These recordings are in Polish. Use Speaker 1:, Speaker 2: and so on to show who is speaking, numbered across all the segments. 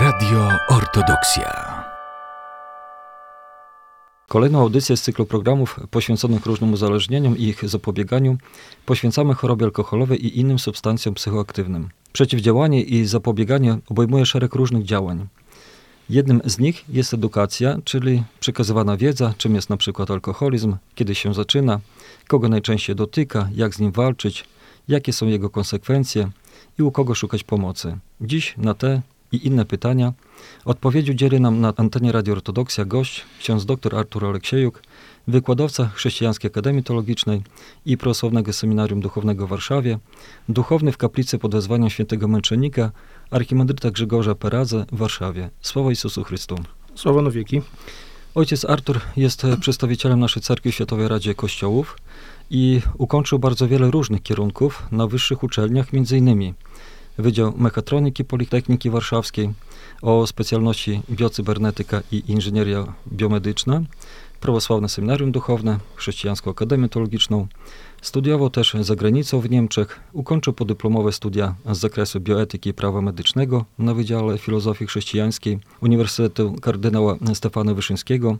Speaker 1: Radio Ortodoksja. Kolejną audycję z cyklu programów poświęconych różnym uzależnieniom i ich zapobieganiu poświęcamy chorobie alkoholowej i innym substancjom psychoaktywnym. Przeciwdziałanie i zapobieganie obejmuje szereg różnych działań. Jednym z nich jest edukacja, czyli przekazywana wiedza, czym jest na przykład alkoholizm, kiedy się zaczyna, kogo najczęściej dotyka, jak z nim walczyć, jakie są jego konsekwencje i u kogo szukać pomocy. Dziś na te i inne pytania odpowiedzi udzieli nam na antenie Radio Ortodoksja gość, ksiądz dr Artur Aleksiejuk, wykładowca Chrześcijańskiej Akademii Teologicznej i Prawosławnego Seminarium Duchownego w Warszawie, duchowny w kaplicy pod wezwaniem świętego męczennika archimandryta Grzegorza Peradze w Warszawie. Słowa Jezusu Chrystu.
Speaker 2: Słowa na wieki.
Speaker 1: Ojciec Artur jest przedstawicielem naszej Cerkwi Światowej Radzie Kościołów i ukończył bardzo wiele różnych kierunków na wyższych uczelniach, między innymi Wydział Mechatroniki Politechniki Warszawskiej o specjalności biocybernetyka i inżynieria biomedyczna, Prawosławne Seminarium Duchowne, Chrześcijańską Akademię Teologiczną. Studiował też za granicą w Niemczech. Ukończył podyplomowe studia z zakresu bioetyki i prawa medycznego na Wydziale Filozofii Chrześcijańskiej Uniwersytetu Kardynała Stefana Wyszyńskiego.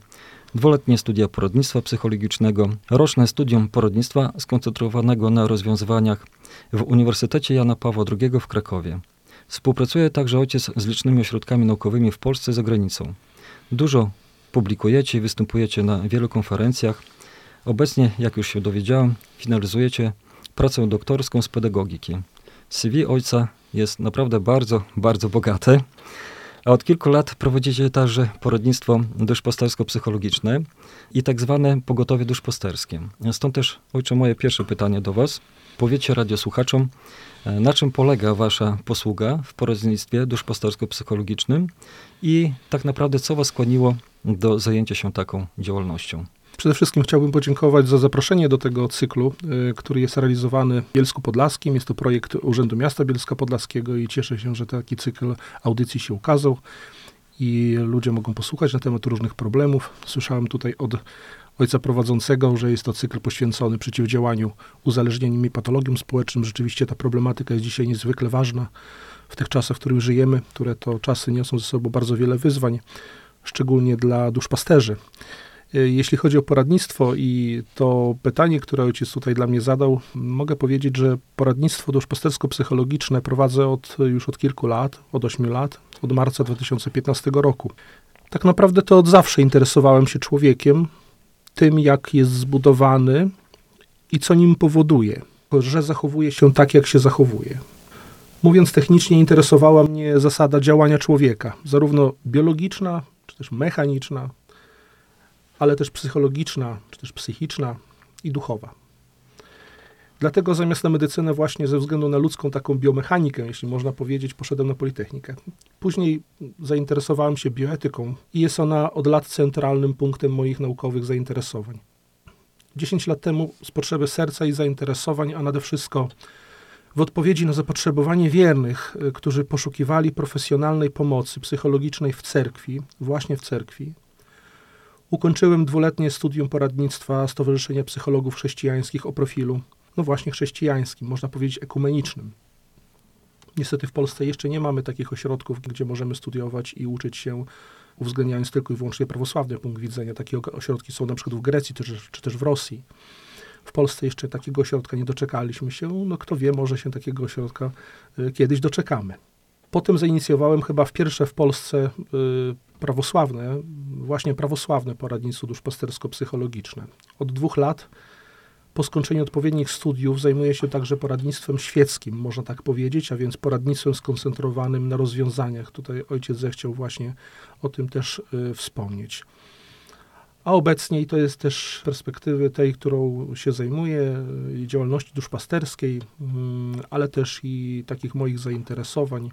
Speaker 1: Dwuletnie studia poradnictwa psychologicznego, roczne studium poradnictwa skoncentrowanego na rozwiązywaniach w Uniwersytecie Jana Pawła II w Krakowie. Współpracuje także ojciec z licznymi ośrodkami naukowymi w Polsce i za granicą. Dużo publikujecie i występujecie na wielu konferencjach. Obecnie, jak już się dowiedziałem, finalizujecie pracę doktorską z pedagogiki. CV ojca jest naprawdę bardzo, bardzo bogate. A od kilku lat prowadzicie także poradnictwo duszpastersko-psychologiczne i tak zwane pogotowie duszpasterskie. Stąd też, ojcze, moje pierwsze pytanie do Was. Powiedzcie radiosłuchaczom, na czym polega Wasza posługa w poradnictwie duszpastersko-psychologicznym i tak naprawdę co Was skłoniło do zajęcia się taką działalnością?
Speaker 2: Przede wszystkim chciałbym podziękować za zaproszenie do tego cyklu, y, który jest realizowany w Bielsku Podlaskim. Jest to projekt Urzędu Miasta Bielska Podlaskiego i cieszę się, że taki cykl audycji się ukazał i ludzie mogą posłuchać na temat różnych problemów. Słyszałem tutaj od ojca prowadzącego, że jest to cykl poświęcony przeciwdziałaniu uzależnieniom i patologiom społecznym. Rzeczywiście ta problematyka jest dzisiaj niezwykle ważna w tych czasach, w których żyjemy, które to czasy niosą ze sobą bardzo wiele wyzwań, szczególnie dla duszpasterzy. Y, jeśli chodzi o poradnictwo i to pytanie, które ojciec tutaj dla mnie zadał, mogę powiedzieć, że poradnictwo duszpastersko-psychologiczne prowadzę od, już od kilku lat, od 8 lat, od marca 2015 roku. Tak naprawdę to od zawsze interesowałem się człowiekiem, tym jak jest zbudowany i co nim powoduje, że zachowuje się tak, jak się zachowuje. Mówiąc technicznie, interesowała mnie zasada działania człowieka, zarówno biologiczna, czy też mechaniczna, ale też psychologiczna, czy też psychiczna i duchowa. Dlatego zamiast na medycynę właśnie ze względu na ludzką taką biomechanikę, jeśli można powiedzieć, poszedłem na Politechnikę. Później zainteresowałem się bioetyką i jest ona od lat centralnym punktem moich naukowych zainteresowań. Dziesięć lat temu z potrzeby serca i zainteresowań, a nade wszystko w odpowiedzi na zapotrzebowanie wiernych, y, którzy poszukiwali profesjonalnej pomocy psychologicznej w cerkwi, właśnie w cerkwi, Ukończyłem dwuletnie studium poradnictwa Stowarzyszenia Psychologów Chrześcijańskich o profilu, no właśnie chrześcijańskim, można powiedzieć ekumenicznym. Niestety w Polsce jeszcze nie mamy takich ośrodków, gdzie możemy studiować i uczyć się, uwzględniając tylko i wyłącznie prawosławny punkt widzenia. Takie ośrodki są na przykład w Grecji czy, też w Rosji. W Polsce jeszcze takiego ośrodka nie doczekaliśmy się. No kto wie, może się takiego ośrodka y, kiedyś doczekamy. Potem zainicjowałem chyba w pierwsze w Polsce y, prawosławne, właśnie prawosławne poradnictwo duszpastersko-psychologiczne. Od dwóch lat po skończeniu odpowiednich studiów zajmuję się także poradnictwem świeckim, można tak powiedzieć, a więc poradnictwem skoncentrowanym na rozwiązaniach. Tutaj ojciec zechciał właśnie o tym też y, wspomnieć. A obecnie, i to jest też perspektywy tej, którą się zajmuję, y, działalności duszpasterskiej, y, ale też i takich moich zainteresowań,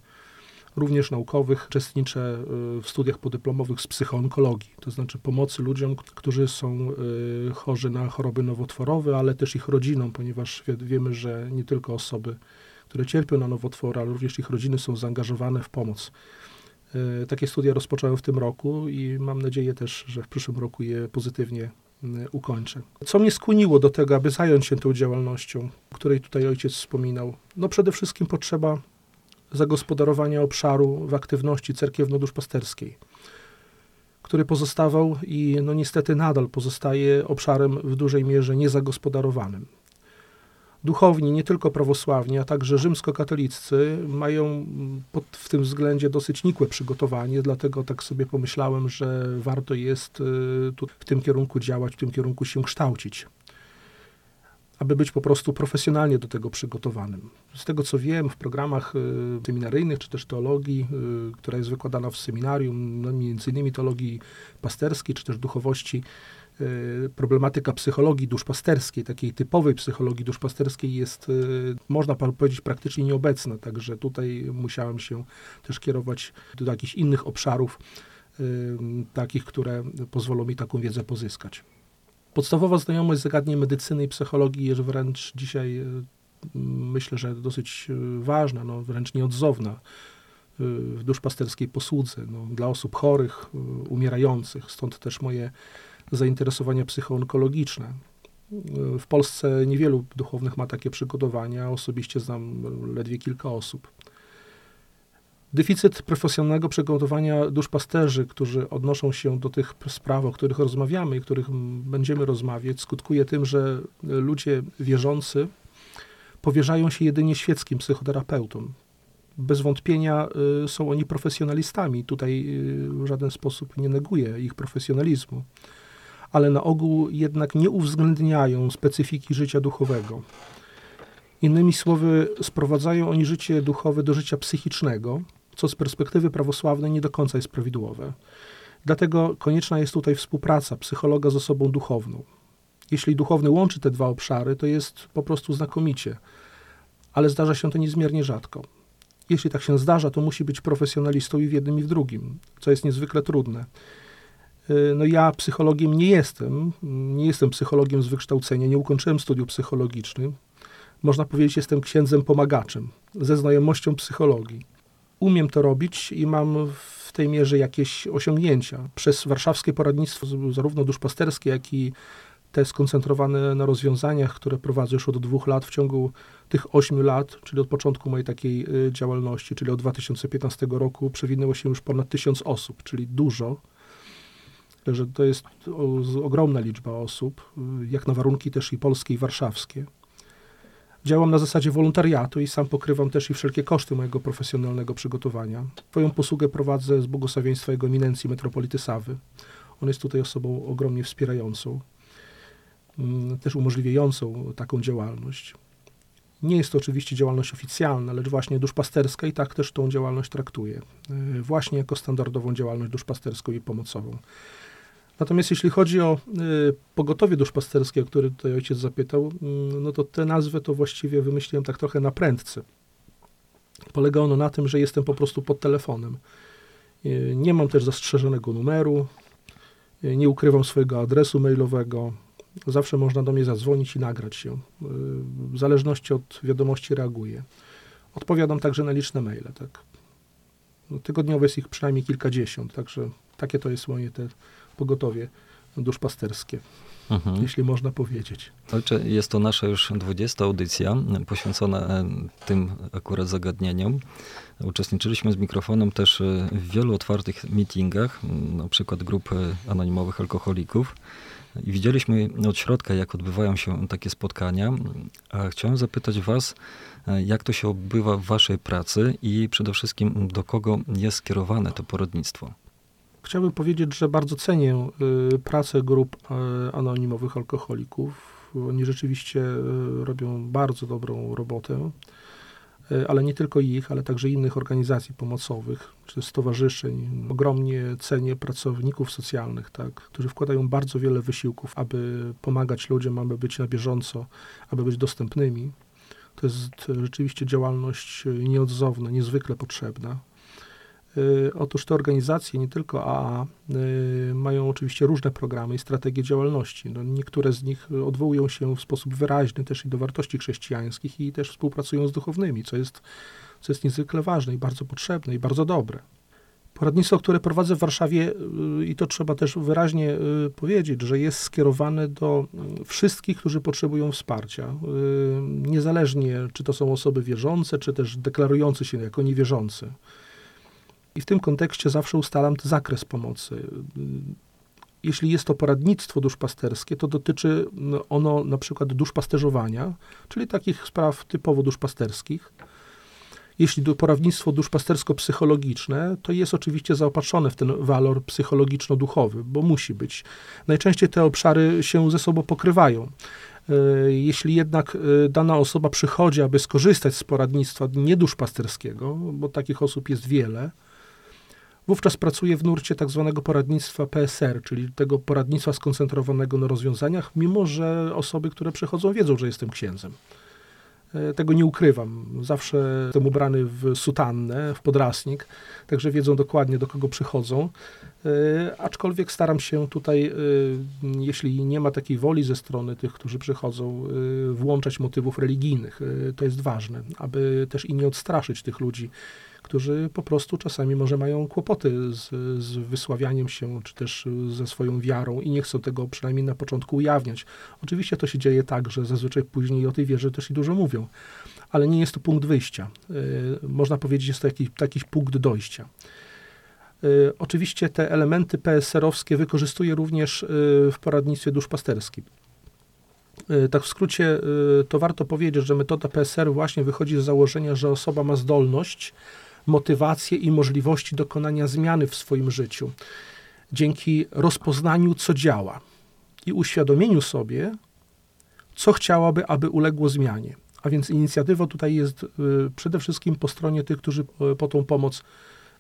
Speaker 2: również naukowych, uczestniczę y, w studiach podyplomowych z psychoonkologii, to znaczy pomocy ludziom, którzy są y, chorzy na choroby nowotworowe, ale też ich rodzinom, ponieważ wiemy, że nie tylko osoby, które cierpią na nowotwory, ale również ich rodziny są zaangażowane w pomoc. Y, takie studia rozpocząłem w tym roku i mam nadzieję też, że w przyszłym roku je pozytywnie ukończę. Co mnie skłoniło do tego, aby zająć się tą działalnością, o której tutaj ojciec wspominał? No przede wszystkim potrzeba zagospodarowania obszaru w aktywności cerkiewno-duszpasterskiej, który pozostawał i no niestety nadal pozostaje obszarem w dużej mierze niezagospodarowanym. Duchowni, nie tylko prawosławni, a także rzymskokatoliccy mają pod, w tym względzie dosyć nikłe przygotowanie, dlatego tak sobie pomyślałem, że warto jest y, tu w tym kierunku działać, w tym kierunku się kształcić aby być po prostu profesjonalnie do tego przygotowanym. Z tego co wiem, w programach y, seminaryjnych czy też teologii, y, która jest wykładana w seminarium, no między innymi teologii pasterskiej czy też duchowości, y, problematyka psychologii duszpasterskiej, takiej typowej psychologii duszpasterskiej jest, można powiedzieć, praktycznie nieobecna, także tutaj musiałem się też kierować do jakichś innych obszarów, takich, które pozwolą mi taką wiedzę pozyskać. Podstawowa znajomość zagadnień medycyny i psychologii jest wręcz dzisiaj, e, myślę, że dosyć e, ważna, no, wręcz nieodzowna e, w duszpasterskiej posłudze no, dla osób chorych, umierających. Stąd też moje zainteresowania psychoonkologiczne. W Polsce niewielu duchownych ma takie przygotowania. Osobiście znam ledwie kilka osób. Deficyt profesjonalnego przygotowania duszpasterzy, którzy odnoszą się do tych spraw, o których rozmawiamy i których będziemy rozmawiać, skutkuje tym, że ludzie wierzący powierzają się jedynie świeckim psychoterapeutom. Bez wątpienia y, są oni profesjonalistami. Tutaj y, w żaden sposób nie neguję ich profesjonalizmu, ale na ogół jednak nie uwzględniają specyfiki życia duchowego. Innymi słowy, sprowadzają oni życie duchowe do życia psychicznego, co z perspektywy prawosławnej nie do końca jest prawidłowe. Dlatego konieczna jest tutaj współpraca psychologa z osobą duchowną. Jeśli duchowny łączy te dwa obszary, to jest po prostu znakomicie, ale zdarza się to niezmiernie rzadko. Jeśli tak się zdarza, to musi być profesjonalistą i w jednym i w drugim, co jest niezwykle trudne. Y, no ja psychologiem nie jestem, nie jestem psychologiem z wykształcenia, nie ukończyłem studiów psychologicznych. Można powiedzieć, jestem księdzem pomagaczem ze znajomością psychologii umiem to robić i mam w tej mierze jakieś osiągnięcia. Przez warszawskie poradnictwo, zarówno duszpasterskie, jak i te skoncentrowane na rozwiązaniach, które prowadzę już od dwóch lat, w ciągu tych ośmiu lat, czyli od początku mojej takiej y, działalności, czyli od 2015 roku, przewinęło się już ponad tysiąc osób, czyli dużo. Że to jest ogromna liczba osób, y, jak na warunki też i polskie, i warszawskie. Działam na zasadzie wolontariatu i sam pokrywam też i wszelkie koszty mojego profesjonalnego przygotowania. Twoją posługę prowadzę z błogosławieństwa Jego Eminencji Metropolity Sawy. On jest tutaj osobą ogromnie wspierającą, mm, też umożliwiającą taką działalność. Nie jest to oczywiście działalność oficjalna, lecz właśnie duszpasterska i tak też tą działalność traktuję. E, właśnie jako standardową działalność duszpasterską i pomocową. Natomiast jeśli chodzi o y, pogotowie duszpasterskie, o które tutaj ojciec zapytał, y, no to tę nazwę to właściwie wymyśliłem tak trochę na prędce. Polega ono na tym, że jestem po prostu pod telefonem. Y, nie mam też zastrzeżonego numeru, y, nie ukrywam swojego adresu mailowego. Zawsze można do mnie zadzwonić i nagrać się. W zależności od wiadomości reaguję. Odpowiadam także na liczne maile. Tak. No, tygodniowo jest ich przynajmniej kilkadziesiąt, także takie to jest moje te pogotowie duszpasterskie, mhm. jeśli można powiedzieć.
Speaker 1: Ojcze, jest to nasza już 20 audycja poświęcona e, tym akurat zagadnieniom. Uczestniczyliśmy z mikrofonem też e, w wielu otwartych meetingach, na przykład grup anonimowych alkoholików. I widzieliśmy od środka, jak odbywają się takie spotkania. A chciałem zapytać Was, e, jak to się odbywa w Waszej pracy i przede wszystkim do kogo jest skierowane to poradnictwo?
Speaker 2: Chciałbym powiedzieć, że bardzo cenię y, pracę grup y, anonimowych alkoholików. Oni rzeczywiście y, robią bardzo dobrą robotę, ale nie tylko ich, ale także innych organizacji pomocowych czy stowarzyszeń. Ogromnie cenię pracowników socjalnych, tak, którzy wkładają bardzo wiele wysiłków, aby pomagać ludziom, aby być na bieżąco, aby być dostępnymi. To jest rzeczywiście działalność nieodzowna, niezwykle potrzebna. Y, otóż te organizacje, nie tylko AA, y, mają oczywiście różne programy i strategie działalności. No, niektóre z nich odwołują się w sposób wyraźny też i do wartości chrześcijańskich i też współpracują z duchownymi, co jest, co jest niezwykle ważne i bardzo potrzebne i bardzo dobre. Poradnictwo, które prowadzę w Warszawie, y, i to trzeba też wyraźnie powiedzieć, że jest skierowane do y, wszystkich, którzy potrzebują wsparcia. Niezależnie, czy to są osoby wierzące, czy też deklarujące się jako niewierzące. I w tym kontekście zawsze ustalam zakres pomocy. Jeśli jest to poradnictwo duszpasterskie, to dotyczy ono na przykład duszpasterzowania, czyli takich spraw typowo duszpasterskich jeśli poradnictwo duszpastersko-psychologiczne, to jest oczywiście zaopatrzone w ten walor psychologiczno-duchowy, bo musi być. Najczęściej te obszary się ze sobą pokrywają. E, jeśli jednak e, dana osoba przychodzi, aby skorzystać z poradnictwa nieduszpasterskiego, bo takich osób jest wiele, wówczas pracuje w nurcie tak zwanego poradnictwa PSR, czyli tego poradnictwa skoncentrowanego na rozwiązaniach, mimo że osoby, które przychodzą, wiedzą, że jestem księdzem. E, tego nie ukrywam. Zawsze jestem ubrany w sutannę, w podrasnik, także wiedzą dokładnie, do kogo przychodzą. E, aczkolwiek staram się tutaj, e, jeśli nie ma takiej woli ze strony tych, którzy przychodzą, włączać motywów religijnych. To jest ważne, aby też i nie odstraszyć tych ludzi, którzy po prostu czasami może mają kłopoty z, z wysławianiem się, czy też ze swoją wiarą i nie chcą tego przynajmniej na początku ujawniać. Oczywiście to się dzieje tak, że zazwyczaj później o tej wierze też i dużo mówią, ale nie jest to punkt wyjścia. Y, można powiedzieć, jest to jakiś, jakiś punkt dojścia. Y, oczywiście te elementy PSR-owskie wykorzystuje również y, w poradnictwie duszpasterskim. Tak w skrócie, to warto powiedzieć, że metoda PSR właśnie wychodzi z założenia, że osoba ma zdolność motywację i możliwości dokonania zmiany w swoim życiu. Dzięki rozpoznaniu, co działa i uświadomieniu sobie, co chciałaby, aby uległo zmianie. A więc inicjatywa tutaj jest y, przede wszystkim po stronie tych, którzy y, po tą pomoc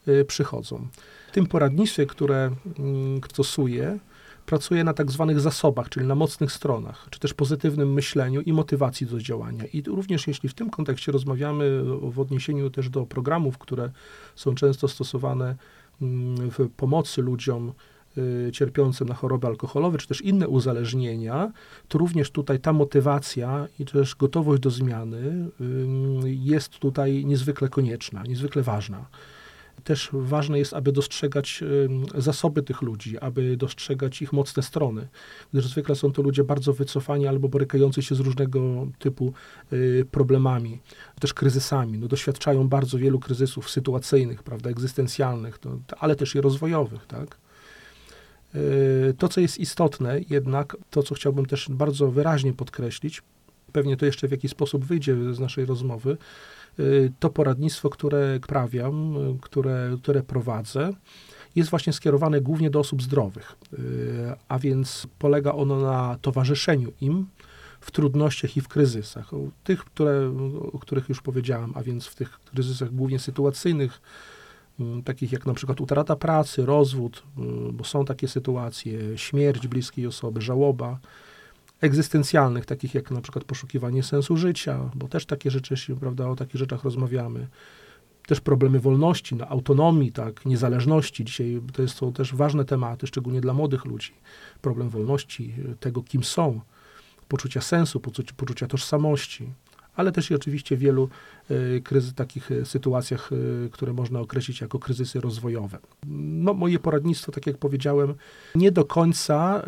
Speaker 2: y, przychodzą. W tym poradnictwie, które mm, stosuję, pracuje na tak zwanych zasobach, czyli na mocnych stronach, czy też pozytywnym myśleniu i motywacji do działania. I również jeśli w tym kontekście rozmawiamy w odniesieniu też do programów, które są często stosowane mm, w pomocy ludziom y, cierpiącym na choroby alkoholowe, czy też inne uzależnienia, to również tutaj ta motywacja i też gotowość do zmiany jest tutaj niezwykle konieczna, niezwykle ważna też ważne jest, aby dostrzegać zasoby tych ludzi, aby dostrzegać ich mocne strony, gdyż zwykle są to ludzie bardzo wycofani albo borykający się z różnego typu y, problemami, też kryzysami. No, doświadczają bardzo wielu kryzysów sytuacyjnych, prawda, egzystencjalnych, to, ale też i rozwojowych, tak. Y, to, co jest istotne, jednak to, co chciałbym też bardzo wyraźnie podkreślić, pewnie to jeszcze w jakiś sposób wyjdzie z naszej rozmowy, to poradnictwo, które prawiam, y, które, które prowadzę, jest właśnie skierowane głównie do osób zdrowych, y, a więc polega ono na towarzyszeniu im w trudnościach i w kryzysach. Tych, które, o których już powiedziałem, a więc w tych kryzysach głównie sytuacyjnych, takich jak na przykład utrata pracy, rozwód, bo są takie sytuacje, śmierć bliskiej osoby, żałoba, egzystencjalnych, takich jak na przykład poszukiwanie sensu życia, bo też takie rzeczy się, prawda, o takich rzeczach rozmawiamy. Też problemy wolności, no, autonomii, tak, niezależności. Dzisiaj to są też ważne tematy, szczególnie dla młodych ludzi. Problem wolności, tego, kim są, poczucia sensu, poczucia, poczucia tożsamości ale też i oczywiście w wielu e, kryzy, takich e, sytuacjach, e, które można określić jako kryzysy rozwojowe. No, moje poradnictwo, tak jak powiedziałem, nie do końca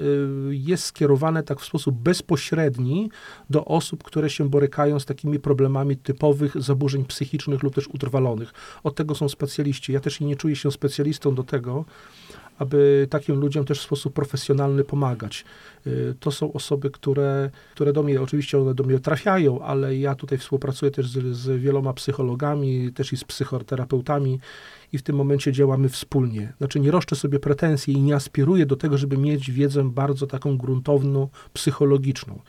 Speaker 2: jest skierowane tak w sposób bezpośredni do osób, które się borykają z takimi problemami typowych zaburzeń psychicznych lub też utrwalonych. Od tego są specjaliści. Ja też nie czuję się specjalistą do tego, aby takim ludziom też w sposób profesjonalny pomagać. Y, to są osoby, które, które do mnie, oczywiście one do mnie trafiają, ale ja tutaj współpracuję też z, z wieloma psychologami, też i z psychoterapeutami i w tym momencie działamy wspólnie. Znaczy nie roszczę sobie pretensji i nie aspiruję do tego, żeby mieć wiedzę bardzo taką gruntowną, psychologiczną.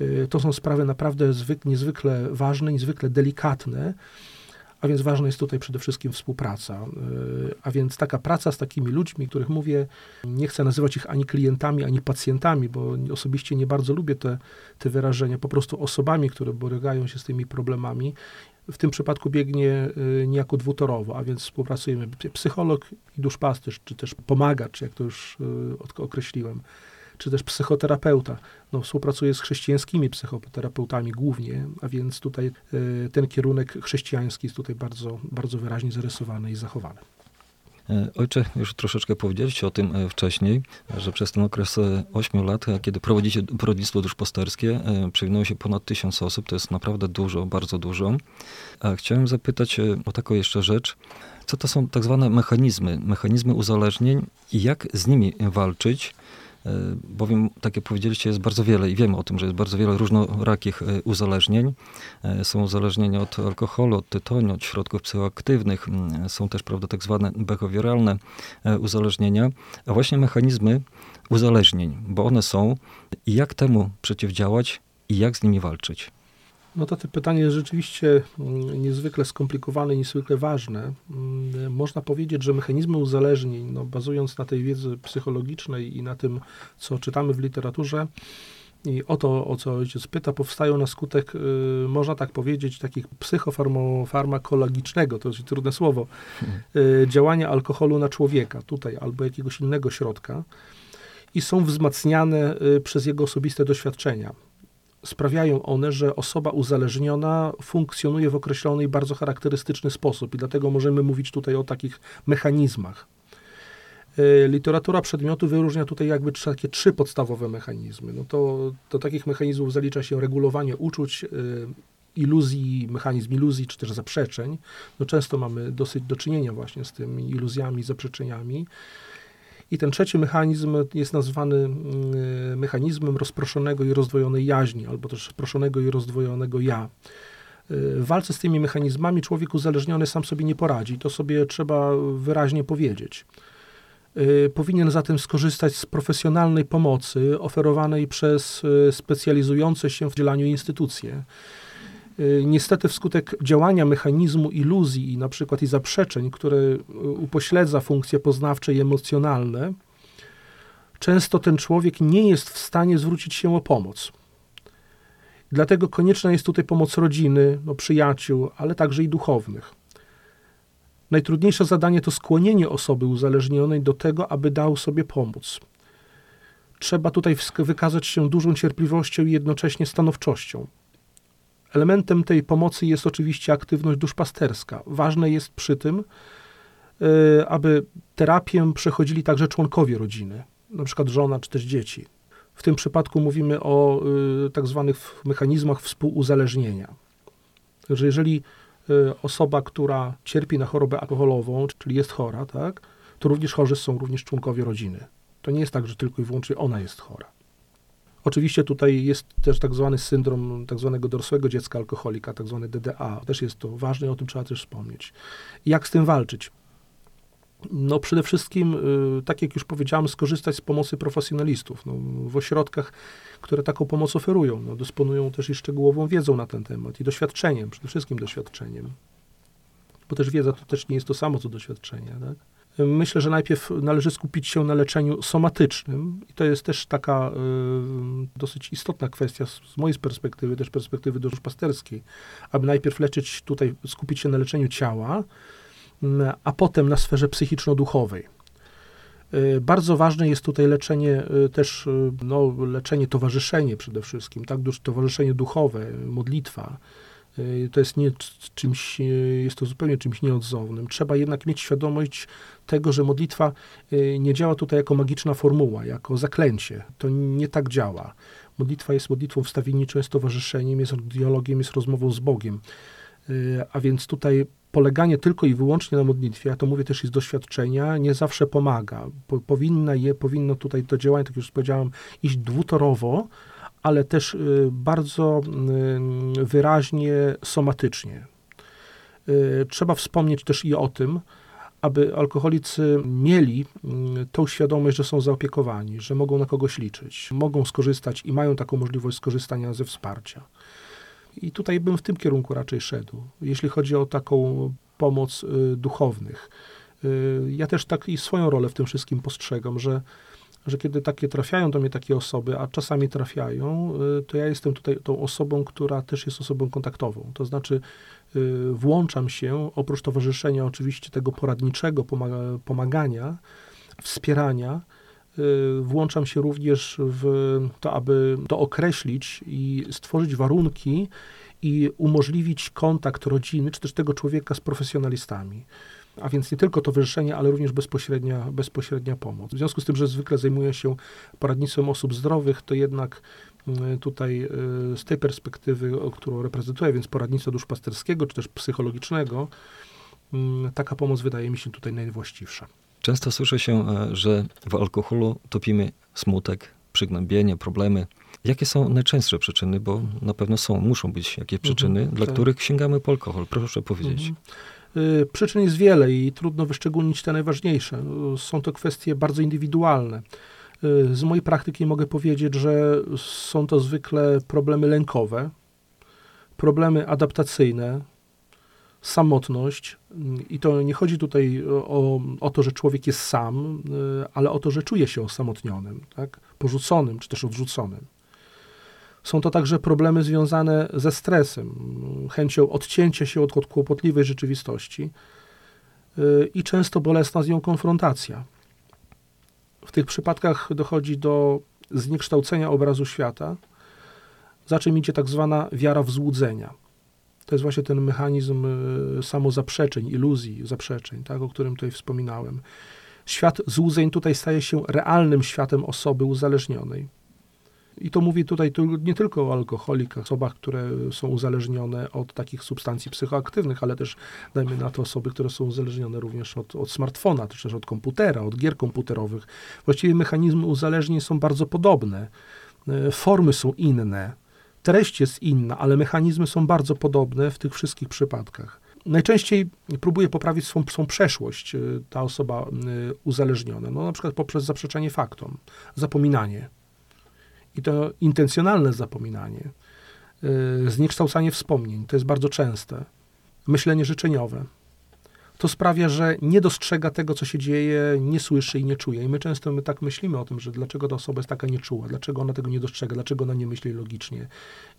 Speaker 2: Y, to są sprawy naprawdę niezwykle ważne, niezwykle delikatne, a więc ważna jest tutaj przede wszystkim współpraca. E, a więc taka praca z takimi ludźmi, których mówię, nie chcę nazywać ich ani klientami, ani pacjentami, bo osobiście nie bardzo lubię te, te wyrażenia, po prostu osobami, które borykają się z tymi problemami. W tym przypadku biegnie e, niejako dwutorowo, a więc współpracujemy psycholog i duszpasterz, czy też pomagacz, jak to już e, określiłem czy też psychoterapeuta. No, współpracuje z chrześcijańskimi psychoterapeutami głównie, a więc tutaj e, ten kierunek chrześcijański jest tutaj bardzo, bardzo wyraźnie zarysowany i zachowany.
Speaker 1: E, ojcze, już troszeczkę powiedzieliście o tym e, wcześniej, że przez ten okres 8 lat, kiedy prowadzicie porodnictwo duszpasterskie, przewinęło się ponad tysiąc osób. To jest naprawdę dużo, bardzo dużo. A chciałem zapytać o taką jeszcze rzecz. Co to są tak zwane mechanizmy, mechanizmy uzależnień i jak z nimi walczyć? E, bowiem, tak jak powiedzieliście, jest bardzo wiele i wiemy o tym, że jest bardzo wiele różnorakich e, uzależnień. E, są uzależnienia od alkoholu, od tytoniu, od środków psychoaktywnych, mm, są też, prawda, tak zwane behawioralne uzależnienia, a właśnie mechanizmy uzależnień, bo one są i jak temu przeciwdziałać i jak z nimi walczyć.
Speaker 2: No to to pytanie jest rzeczywiście mm, niezwykle skomplikowane, niezwykle ważne. Mm, można powiedzieć, że mechanizmy uzależnień, no bazując na tej wiedzy psychologicznej i na tym, co czytamy w literaturze, i o to, o co ojciec pyta, powstają na skutek, y, można tak powiedzieć, takich psychofarmakologicznego, to jest trudne słowo, y, działania alkoholu na człowieka tutaj, albo jakiegoś innego środka i są wzmacniane y, przez jego osobiste doświadczenia sprawiają one, że osoba uzależniona funkcjonuje w określony bardzo charakterystyczny sposób i dlatego możemy mówić tutaj o takich mechanizmach. E, literatura przedmiotu wyróżnia tutaj jakby takie trzy podstawowe mechanizmy. No to do takich mechanizmów zalicza się regulowanie uczuć, e, iluzji, mechanizm iluzji czy też zaprzeczeń. No często mamy dosyć do czynienia właśnie z tymi iluzjami, zaprzeczeniami. I ten trzeci mechanizm jest nazwany mm, mechanizmem rozproszonego i rozdwojonej jaźni, albo też rozproszonego i rozdwojonego ja. W walce z tymi mechanizmami człowiek uzależniony sam sobie nie poradzi. To sobie trzeba wyraźnie powiedzieć. Y, powinien zatem skorzystać z profesjonalnej pomocy oferowanej przez specjalizujące się w dzielaniu instytucje. Y, niestety wskutek działania mechanizmu iluzji na przykład i zaprzeczeń, które y, upośledza funkcje poznawcze i emocjonalne, często ten człowiek nie jest w stanie zwrócić się o pomoc. Dlatego konieczna jest tutaj pomoc rodziny, no, przyjaciół, ale także i duchownych. Najtrudniejsze zadanie to skłonienie osoby uzależnionej do tego, aby dał sobie pomóc. Trzeba tutaj wykazać się dużą cierpliwością i jednocześnie stanowczością. Elementem tej pomocy jest oczywiście aktywność duszpasterska. Ważne jest przy tym, e, aby terapię przechodzili także członkowie rodziny, na przykład żona czy też dzieci. W tym przypadku mówimy o e, tak zwanych mechanizmach współuzależnienia. Także jeżeli e, osoba, która cierpi na chorobę alkoholową, czyli jest chora, tak, to również chorzy są również członkowie rodziny. To nie jest tak, że tylko i wyłącznie ona jest chora. Oczywiście tutaj jest też tak zwany syndrom tak zwanego dorosłego dziecka alkoholika, tak zwany DDA. Też jest to ważne i o tym trzeba też wspomnieć. Jak z tym walczyć? No przede wszystkim, y, tak jak już powiedziałem, skorzystać z pomocy profesjonalistów. No, w ośrodkach, które taką pomoc oferują, no, dysponują też i szczegółową wiedzą na ten temat i doświadczeniem, przede wszystkim doświadczeniem. Bo też wiedza to też nie jest to samo, co doświadczenie. Tak? Myślę, że najpierw należy skupić się na leczeniu somatycznym i to jest też taka y, dosyć istotna kwestia z, z mojej perspektywy, też perspektywy duszpasterskiej, aby najpierw leczyć tutaj, skupić się na leczeniu ciała, y, a potem na sferze psychiczno-duchowej. Y, bardzo ważne jest tutaj leczenie y, też, y, no, leczenie, towarzyszenie przede wszystkim, tak, towarzyszenie duchowe, modlitwa, to jest nie czymś, y, jest to zupełnie czymś nieodzownym. Trzeba jednak mieć świadomość tego, że modlitwa y, nie działa tutaj jako magiczna formuła, jako zaklęcie. To nie tak działa. Modlitwa jest modlitwą wstawienniczą, jest towarzyszeniem, jest dialogiem, jest rozmową z Bogiem. A więc tutaj poleganie tylko i wyłącznie na modlitwie, ja to mówię też z doświadczenia, nie zawsze pomaga. Po, powinna je, powinno tutaj to działanie, tak już powiedziałem, iść dwutorowo, ale też y, bardzo y, wyraźnie somatycznie. Y, trzeba wspomnieć też i o tym, aby alkoholicy mieli tą świadomość, że są zaopiekowani, że mogą na kogoś liczyć, mogą skorzystać i mają taką możliwość skorzystania ze wsparcia. I tutaj bym w tym kierunku raczej szedł, jeśli chodzi o taką pomoc duchownych. Ja też tak i swoją rolę w tym wszystkim postrzegam, że że kiedy takie trafiają do mnie takie osoby, a czasami trafiają, y, to ja jestem tutaj tą osobą, która też jest osobą kontaktową. To znaczy y, włączam się, oprócz towarzyszenia oczywiście tego poradniczego pomagania, wspierania, y, włączam się również w to, aby to określić i stworzyć warunki i umożliwić kontakt rodziny, czy też tego człowieka z profesjonalistami. A więc nie tylko towarzyszenie, ale również bezpośrednia, bezpośrednia pomoc. W związku z tym, że zwykle zajmuję się poradnictwem osób zdrowych, to jednak mm, tutaj y, z tej perspektywy, którą reprezentuję, więc poradnictwa duszpasterskiego czy też psychologicznego, mm, taka pomoc wydaje mi się tutaj najwłaściwsza.
Speaker 1: Często słyszy się, e, że w alkoholu topimy smutek, przygnębienie, problemy. Jakie są najczęstsze przyczyny, bo na pewno są, muszą być jakieś mhm, przyczyny, mhm, dla tak. których sięgamy po alkohol? Proszę powiedzieć. Mhm.
Speaker 2: Y, przyczyn jest wiele i trudno wyszczególnić te najważniejsze. Są to kwestie bardzo indywidualne. Y, z mojej praktyki mogę powiedzieć, że są to zwykle problemy lękowe, problemy adaptacyjne, samotność. I to nie chodzi tutaj o, o to, że człowiek jest sam, y, ale o to, że czuje się osamotnionym, tak? porzuconym czy też odrzuconym. Są to także problemy związane ze stresem, chęcią odcięcia się od, kłopotliwej rzeczywistości y, i często bolesna z nią konfrontacja. W tych przypadkach dochodzi do zniekształcenia obrazu świata, za czym idzie tak zwana wiara w złudzenia. To jest właśnie ten mechanizm y, samozaprzeczeń, iluzji, zaprzeczeń, tak, o którym tutaj wspominałem. Świat złudzeń tutaj staje się realnym światem osoby uzależnionej i to mówi tutaj tu nie tylko o alkoholikach, osobach, które są uzależnione od takich substancji psychoaktywnych, ale też dajmy na to osoby, które są uzależnione również od, od smartfona, czy też od komputera, od gier komputerowych. Właściwie mechanizmy uzależnień są bardzo podobne. E, formy są inne, treść jest inna, ale mechanizmy są bardzo podobne w tych wszystkich przypadkach. Najczęściej próbuje poprawić swą, swą przeszłość e, ta osoba e, uzależniona, no na przykład poprzez zaprzeczenie faktom, zapominanie i to intencjonalne zapominanie, yy, zniekształcanie wspomnień, to jest bardzo częste. Myślenie życzeniowe. To sprawia, że nie dostrzega tego, co się dzieje, nie słyszy i nie czuje. I my często my tak myślimy o tym, że dlaczego ta osoba jest taka nieczuła, dlaczego ona tego nie dostrzega, dlaczego ona nie myśli logicznie,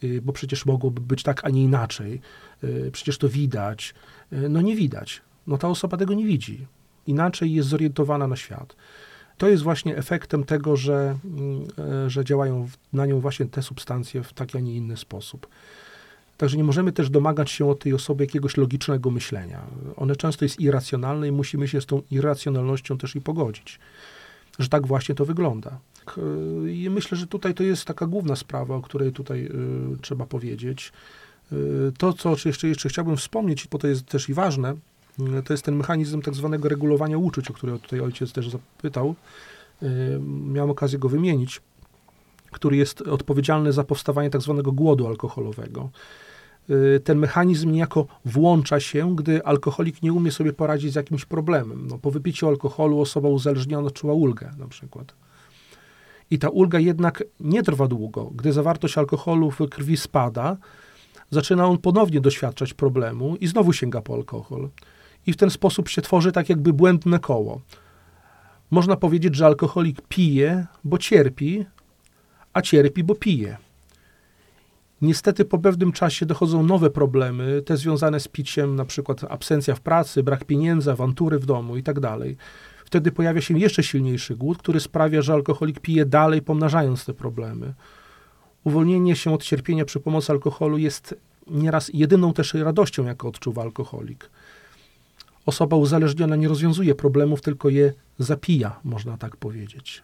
Speaker 2: yy, bo przecież mogłoby być tak, a nie inaczej. Yy, przecież to widać. No nie widać. No ta osoba tego nie widzi. Inaczej jest zorientowana na świat to jest właśnie efektem tego, że, mm, e, że działają na nią właśnie te substancje w taki, a nie inny sposób. Także nie możemy też domagać się od tej osoby jakiegoś logicznego myślenia. One często jest irracjonalne i musimy się z tą irracjonalnością też i pogodzić, że tak właśnie to wygląda. I myślę, że tutaj to jest taka główna sprawa, o której tutaj y, trzeba powiedzieć. Y, to, co jeszcze, jeszcze chciałbym wspomnieć, bo to jest też i ważne, to jest ten mechanizm tak zwanego regulowania uczuć, o który tutaj ojciec też zapytał. Miałem okazję go wymienić, który jest odpowiedzialny za powstawanie tak zwanego głodu alkoholowego. Y, ten mechanizm niejako włącza się, gdy alkoholik nie umie sobie poradzić z jakimś problemem. No, po wypiciu alkoholu osoba uzależniona czuła ulgę na przykład. I ta ulga jednak nie trwa długo. Gdy zawartość alkoholu w krwi spada, zaczyna on ponownie doświadczać problemu i znowu sięga po alkohol i w ten sposób się tworzy tak jakby błędne koło. Można powiedzieć, że alkoholik pije, bo cierpi, a cierpi, bo pije. Niestety po pewnym czasie dochodzą nowe problemy, te związane z piciem, na przykład absencja w pracy, brak pieniędzy, awantury w domu itd. Tak Wtedy pojawia się jeszcze silniejszy głód, który sprawia, że alkoholik pije dalej, pomnażając te problemy. Uwolnienie się od cierpienia przy pomocy alkoholu jest nieraz jedyną też radością, jaką odczuwa alkoholik osoba uzależniona nie rozwiązuje problemów, tylko je zapija, można tak powiedzieć.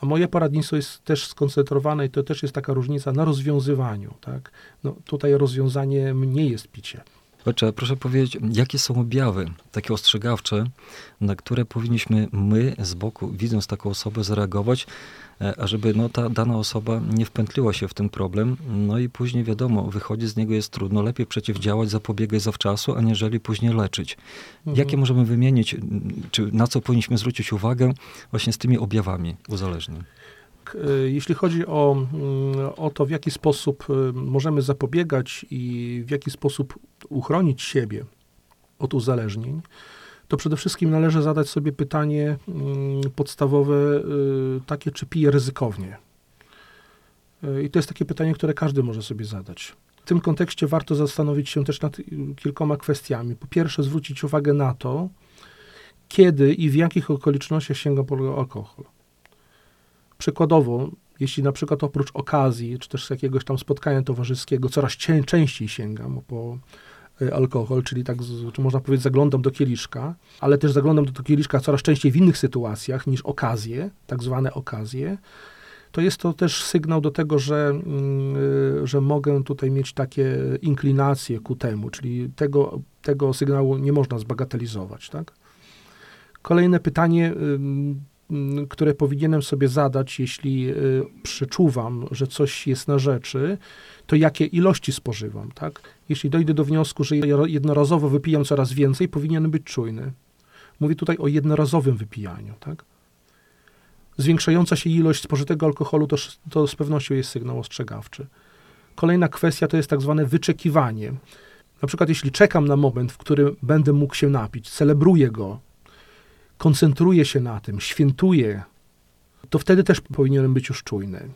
Speaker 2: A moje poradnictwo jest też skoncentrowane i to też jest taka różnica na rozwiązywaniu. Tak? No, tutaj rozwiązaniem nie jest picie.
Speaker 1: Ojcze, proszę powiedzieć, jakie są objawy takie ostrzegawcze, na które powinniśmy my z boku, widząc taką osobę, zareagować, ażeby no, ta dana osoba nie wpętliła się w ten problem, no i później wiadomo, wychodzić z niego jest trudno, lepiej przeciwdziałać, zapobiegać zawczasu, aniżeli później leczyć. Mhm. Jakie możemy wymienić, czy na co powinniśmy zwrócić uwagę właśnie z tymi objawami uzależnień?
Speaker 2: E, jeśli chodzi o, o to, w jaki sposób e, możemy zapobiegać i w jaki sposób uchronić siebie od uzależnień, to przede wszystkim należy zadać sobie pytanie mm, podstawowe, e, takie, czy piję ryzykownie. I to jest takie pytanie, które każdy może sobie zadać. W tym kontekście warto zastanowić się też nad kilkoma kwestiami. Po pierwsze, zwrócić uwagę na to, kiedy i w jakich okolicznościach sięga po alkohol. Przykładowo, jeśli na przykład oprócz okazji, czy też jakiegoś tam spotkania towarzyskiego, coraz częściej sięgam po y, alkohol, czyli tak, czy można powiedzieć, zaglądam do kieliszka, ale też zaglądam do kieliszka coraz częściej w innych sytuacjach niż okazje, tak zwane okazje, to jest to też sygnał do tego, że, mm, że mogę tutaj mieć takie inklinacje ku temu, czyli tego, tego sygnału nie można zbagatelizować. Tak? Kolejne pytanie, które powinienem sobie zadać, jeśli y, przeczuwam, że coś jest na rzeczy, to jakie ilości spożywam. Tak? Jeśli dojdę do wniosku, że jednorazowo wypijam coraz więcej, powinienem być czujny. Mówię tutaj o jednorazowym wypijaniu. Tak? zwiększająca się ilość spożytego alkoholu to, to z pewnością jest sygnał ostrzegawczy. Kolejna kwestia to jest tak zwane wyczekiwanie. Na przykład, jeśli czekam na moment, w którym będę mógł się napić, celebruję go, koncentruję się na tym, świętuję, to wtedy też powinienem być już czujny.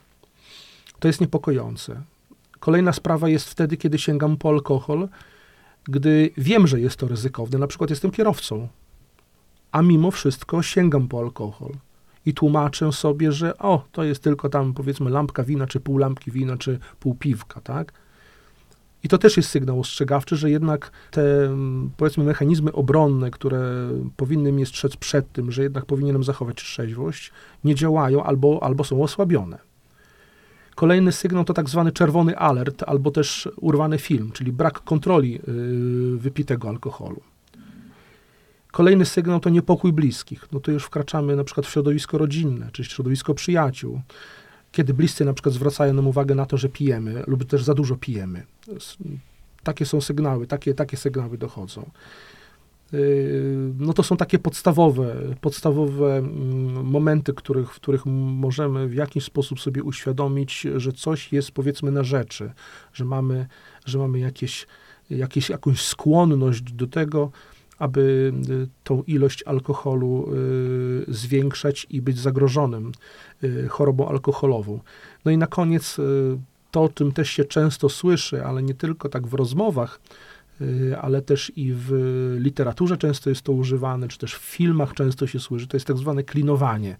Speaker 2: To jest niepokojące. Kolejna sprawa jest wtedy, kiedy sięgam po alkohol, gdy wiem, że jest to ryzykowne. Na przykład jestem kierowcą, a mimo wszystko sięgam po alkohol i tłumaczę sobie, że o, to jest tylko tam powiedzmy lampka wina, czy pół lampki wina, czy pół piwka, tak? I to też jest sygnał ostrzegawczy, że jednak te, mm, powiedzmy, mechanizmy obronne, które powinny mnie strzec przed tym, że jednak powinienem zachować trzeźwość, nie działają albo, albo są osłabione. Kolejny sygnał to tak zwany czerwony alert, albo też urwany film, czyli brak kontroli yy, wypitego alkoholu. Kolejny sygnał to niepokój bliskich. No to już wkraczamy na przykład w środowisko rodzinne, czy środowisko przyjaciół. Kiedy bliscy na przykład zwracają nam uwagę na to, że pijemy lub też za dużo pijemy. Takie są sygnały, takie, takie sygnały dochodzą. Yy, no to są takie podstawowe, podstawowe mm, momenty, których, w których możemy w jakiś sposób sobie uświadomić, że coś jest powiedzmy na rzeczy, że mamy, że mamy jakieś, jakieś, jakąś skłonność do tego, aby y, tą ilość alkoholu y, zwiększać i być zagrożonym y, chorobą alkoholową. No i na koniec to, o czym też się często słyszy, ale nie tylko tak w rozmowach, ale też i w literaturze często jest to używane, czy też w filmach często się słyszy, to jest tak zwane klinowanie.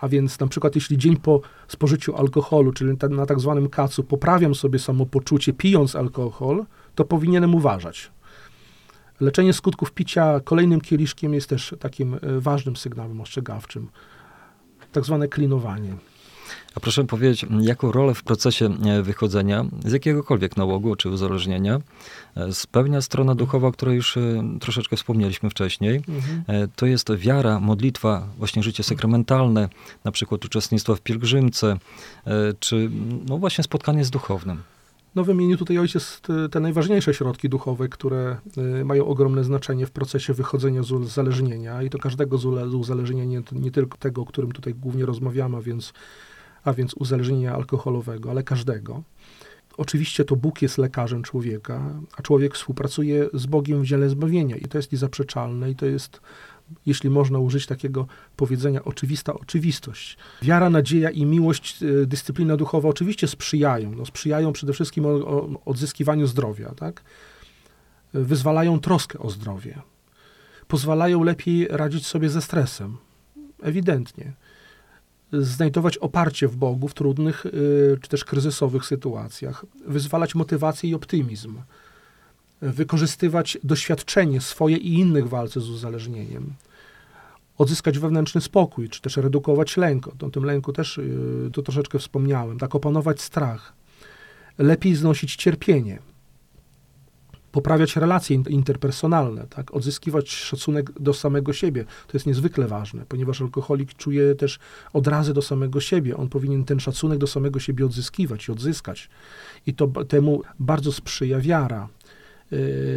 Speaker 2: A więc na przykład jeśli dzień po spożyciu alkoholu, czyli na tak zwanym kacu, poprawiam sobie samopoczucie pijąc alkohol, to powinienem uważać. Leczenie skutków picia kolejnym kieliszkiem jest też takim e, ważnym sygnałem ostrzegawczym. Tak zwane klinowanie.
Speaker 1: A proszę powiedzieć, jaką rolę w procesie e, wychodzenia z jakiegokolwiek nałogu czy uzależnienia e, spełnia strona duchowa, o której już troszeczkę wspomnieliśmy wcześniej. Mhm. To jest wiara, modlitwa, właśnie życie sakramentalne, na przykład uczestnictwo w pielgrzymce, czy no właśnie spotkanie z duchownym.
Speaker 2: No wymienił tutaj ojciec te najważniejsze środki duchowe, które y, mają ogromne znaczenie w procesie wychodzenia z uzależnienia i to każdego z uzależnienia, nie, nie tylko tego, o którym tutaj głównie rozmawiamy, a więc, a więc uzależnienia alkoholowego, ale każdego. Oczywiście to Bóg jest lekarzem człowieka, a człowiek współpracuje z Bogiem w dziele zbawienia i to jest niezaprzeczalne i to jest jeśli można użyć takiego powiedzenia, oczywista oczywistość. Wiara, nadzieja i miłość, e, dyscyplina duchowa oczywiście sprzyjają. No, sprzyjają przede wszystkim o, o odzyskiwaniu zdrowia, tak? Wyzwalają troskę o zdrowie. Pozwalają lepiej radzić sobie ze stresem. Ewidentnie. Znajdować oparcie w Bogu w trudnych e, czy też kryzysowych sytuacjach. Wyzwalać motywację i optymizm wykorzystywać doświadczenie swoje i innych w walce z uzależnieniem, odzyskać wewnętrzny spokój, czy też redukować lęk. O tym lęku też y, tu troszeczkę wspomniałem. Tak opanować strach, lepiej znosić cierpienie, poprawiać relacje interpersonalne, tak? odzyskiwać szacunek do samego siebie. To jest niezwykle ważne, ponieważ alkoholik czuje też odrazy do samego siebie. On powinien ten szacunek do samego siebie odzyskiwać i odzyskać. I to temu bardzo sprzyja wiara,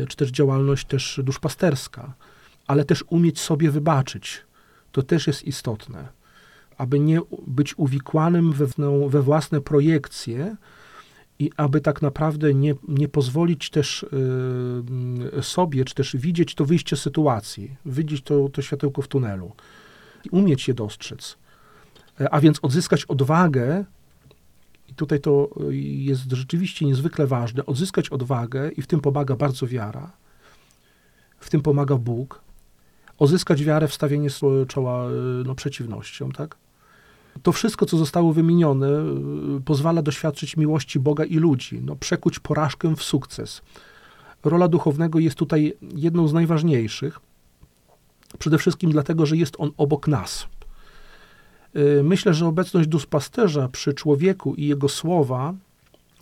Speaker 2: czy też działalność też duszpasterska, ale też umieć sobie wybaczyć. To też jest istotne, aby nie być uwikłanym we, we własne projekcje i aby tak naprawdę nie, nie pozwolić też y, sobie, czy też widzieć to wyjście sytuacji, widzieć to, to światełko w tunelu, umieć je dostrzec. A więc odzyskać odwagę i tutaj to y, jest rzeczywiście niezwykle ważne, odzyskać odwagę i w tym pomaga bardzo wiara, w tym pomaga Bóg, odzyskać wiarę w stawienie czoła y, no, przeciwnościom, tak? To wszystko, co zostało wymienione, y, pozwala doświadczyć miłości Boga i ludzi, no, przekuć porażkę w sukces, rola duchownego jest tutaj jedną z najważniejszych. Przede wszystkim dlatego, że jest on obok nas. Y, myślę, że obecność duszpasterza przy człowieku i jego słowa,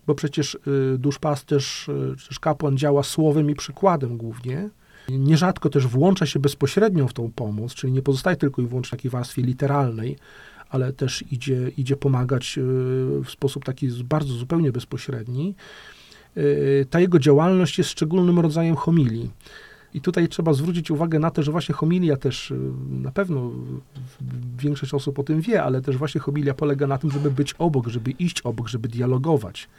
Speaker 2: bo przecież y, duszpasterz, y, też kapłan działa słowem i przykładem głównie, nierzadko też włącza się bezpośrednio w tą pomoc, czyli nie pozostaje tylko i wyłącznie w takiej warstwie literalnej, ale też idzie, idzie pomagać w sposób taki bardzo zupełnie bezpośredni. Ta jego działalność jest szczególnym rodzajem homilii. I tutaj trzeba zwrócić uwagę na to, że właśnie homilia też, y, na pewno większość osób o tym wie, ale też właśnie homilia polega na tym, żeby być obok, żeby iść obok, żeby dialogować.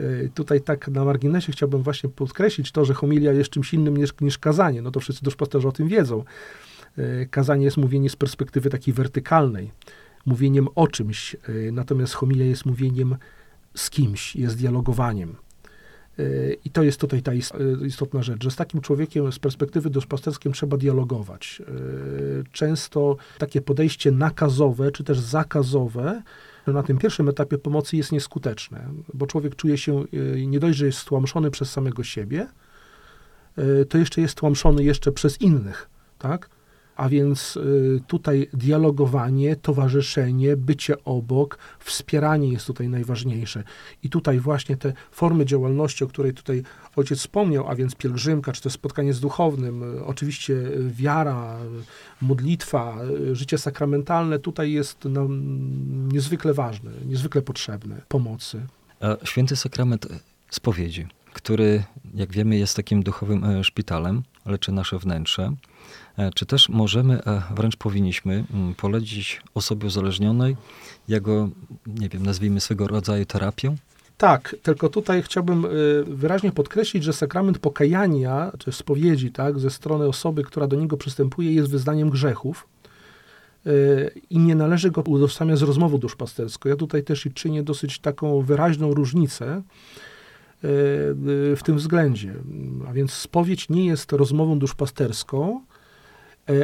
Speaker 2: Y, tutaj tak na marginesie chciałbym właśnie podkreślić to, że homilia jest czymś innym niż, niż kazanie. No to wszyscy duszpasterze o tym wiedzą. Y, kazanie jest mówienie z perspektywy takiej wertykalnej, mówieniem o czymś, natomiast homilia jest mówieniem z kimś, jest dialogowaniem. I to jest tutaj ta istotna rzecz, że z takim człowiekiem z perspektywy duszpasterskim trzeba dialogować. Często takie podejście nakazowe czy też zakazowe na tym pierwszym etapie pomocy jest nieskuteczne, bo człowiek czuje się nie dość, że jest stłamszony przez samego siebie, to jeszcze jest tłamszony jeszcze przez innych, tak? A więc y, tutaj dialogowanie, towarzyszenie, bycie obok, wspieranie jest tutaj najważniejsze. I tutaj właśnie te formy działalności, o której tutaj ojciec wspomniał, a więc pielgrzymka, czy to spotkanie z duchownym, y, oczywiście wiara, modlitwa, y, życie sakramentalne, tutaj jest no, niezwykle ważne, niezwykle potrzebne pomocy.
Speaker 1: A święty sakrament spowiedzi, który, jak wiemy, jest takim duchowym szpitalem, leczy nasze wnętrze. E, czy też możemy, a e, wręcz powinniśmy mm, polecić osobie uzależnionej jego, nie wiem, nazwijmy swego rodzaju terapię?
Speaker 2: Tak, tylko tutaj chciałbym e, wyraźnie podkreślić, że sakrament pokajania, czy spowiedzi, tak, ze strony osoby, która do niego przystępuje, jest wyznaniem grzechów i nie należy go utożsamiać z rozmową duszpasterską. Ja tutaj też i czynię dosyć taką wyraźną różnicę w tym względzie. A więc spowiedź nie jest rozmową duszpasterską,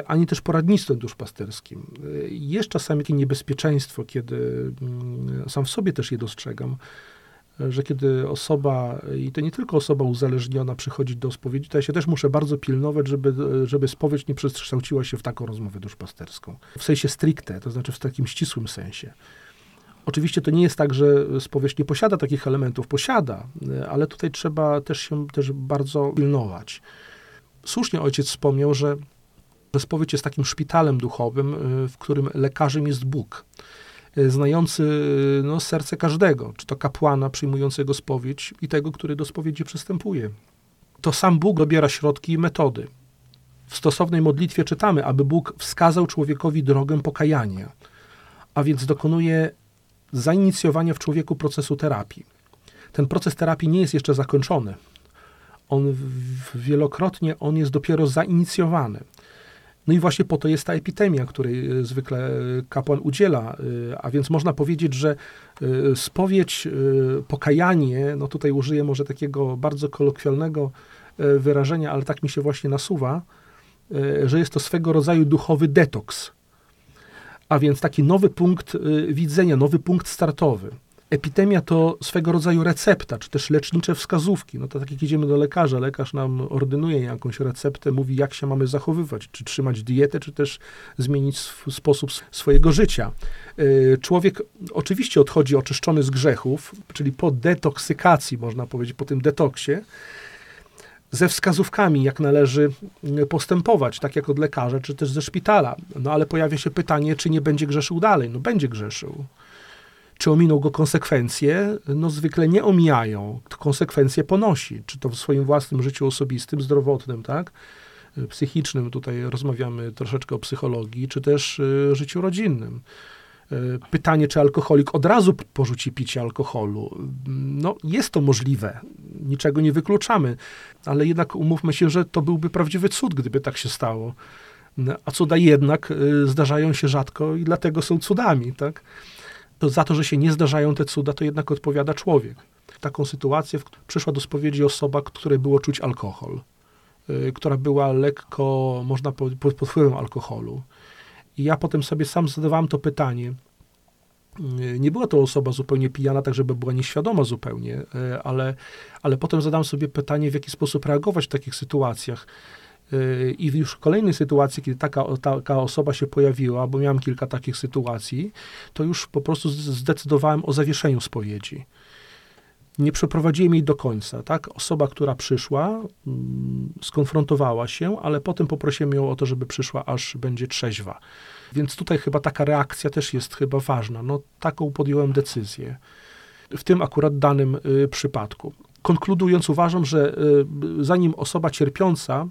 Speaker 2: ani też poradnictwem duszpasterskim. E, jest czasami takie niebezpieczeństwo, kiedy mm, sam w sobie też je dostrzegam, e, że kiedy osoba, i to nie tylko osoba uzależniona przychodzi do spowiedzi, to ja się też muszę bardzo pilnować, żeby, żeby spowiedź nie przekształciła się w taką rozmowę duszpasterską. W sensie stricte, to znaczy w takim ścisłym sensie. Oczywiście to nie jest tak, że spowiedź nie posiada takich elementów, posiada, ale tutaj trzeba też się też bardzo pilnować. Słusznie ojciec wspomniał, że spowiedź jest takim szpitalem duchowym, y, w którym lekarzem jest Bóg, y, znający y, no, serce każdego, czy to kapłana przyjmującego spowiedź i tego, który do spowiedzi przystępuje. To sam Bóg dobiera środki i metody. W stosownej modlitwie czytamy, aby Bóg wskazał człowiekowi drogę pokajania, a więc dokonuje zainicjowania w człowieku procesu terapii. Ten proces terapii nie jest jeszcze zakończony. On wielokrotnie on jest dopiero zainicjowany. No i właśnie po to jest ta epitemia, której e, zwykle e, kapłan udziela, e, a więc można powiedzieć, że spowiedź, pokajanie, no tutaj użyję może takiego bardzo kolokwialnego wyrażenia, ale tak mi się właśnie nasuwa, że jest to swego rodzaju duchowy detoks. A więc taki nowy punkt widzenia, nowy punkt startowy. Epidemia to swego rodzaju recepta, czy też lecznicze wskazówki. No to tak jak idziemy do lekarza, lekarz nam ordynuje jakąś receptę, mówi jak się mamy zachowywać, czy trzymać dietę, czy też zmienić sw sposób swojego życia. Yy, człowiek oczywiście odchodzi oczyszczony z grzechów, czyli po detoksykacji, można powiedzieć, po tym detoksie, ze wskazówkami, jak należy postępować, tak jak od lekarza, czy też ze szpitala. No ale pojawia się pytanie, czy nie będzie grzeszył dalej. No będzie grzeszył czy ominą go konsekwencje? No zwykle nie omijają. Konsekwencje ponosi, czy to w swoim własnym życiu osobistym, zdrowotnym, tak? psychicznym, tutaj rozmawiamy troszeczkę o psychologii, czy też y, życiu rodzinnym. Y, pytanie, czy alkoholik od razu porzuci picie alkoholu. No, jest to możliwe, niczego nie wykluczamy, ale jednak umówmy się, że to byłby prawdziwy cud, gdyby tak się stało. A cuda jednak y, zdarzają się rzadko i dlatego są cudami, tak? To za to, że się nie zdarzają te cuda, to jednak odpowiada człowiek. Taką sytuację przyszła do spowiedzi osoba, której było czuć alkohol, yy, która była lekko, można powiedzieć, pod, pod wpływem alkoholu. I ja potem sobie sam zadawałem to pytanie, Nie była to osoba zupełnie pijana, tak żeby była nieświadoma zupełnie, ale, ale potem zadam sobie pytanie, w jaki sposób reagować w takich sytuacjach. I już w kolejnej sytuacji, kiedy taka, taka osoba się pojawiła, bo miałem kilka takich sytuacji, to już po prostu zdecydowałem o zawieszeniu spowiedzi. Nie przeprowadziłem jej do końca, tak? Osoba, która przyszła, mm, skonfrontowała się, ale potem poprosiłem ją o to, żeby przyszła, aż będzie trzeźwa. Więc tutaj chyba taka reakcja też jest chyba ważna. No, taką podjąłem decyzję. W tym akurat danym y, przypadku. Konkludując, uważam, że y, zanim osoba cierpiąca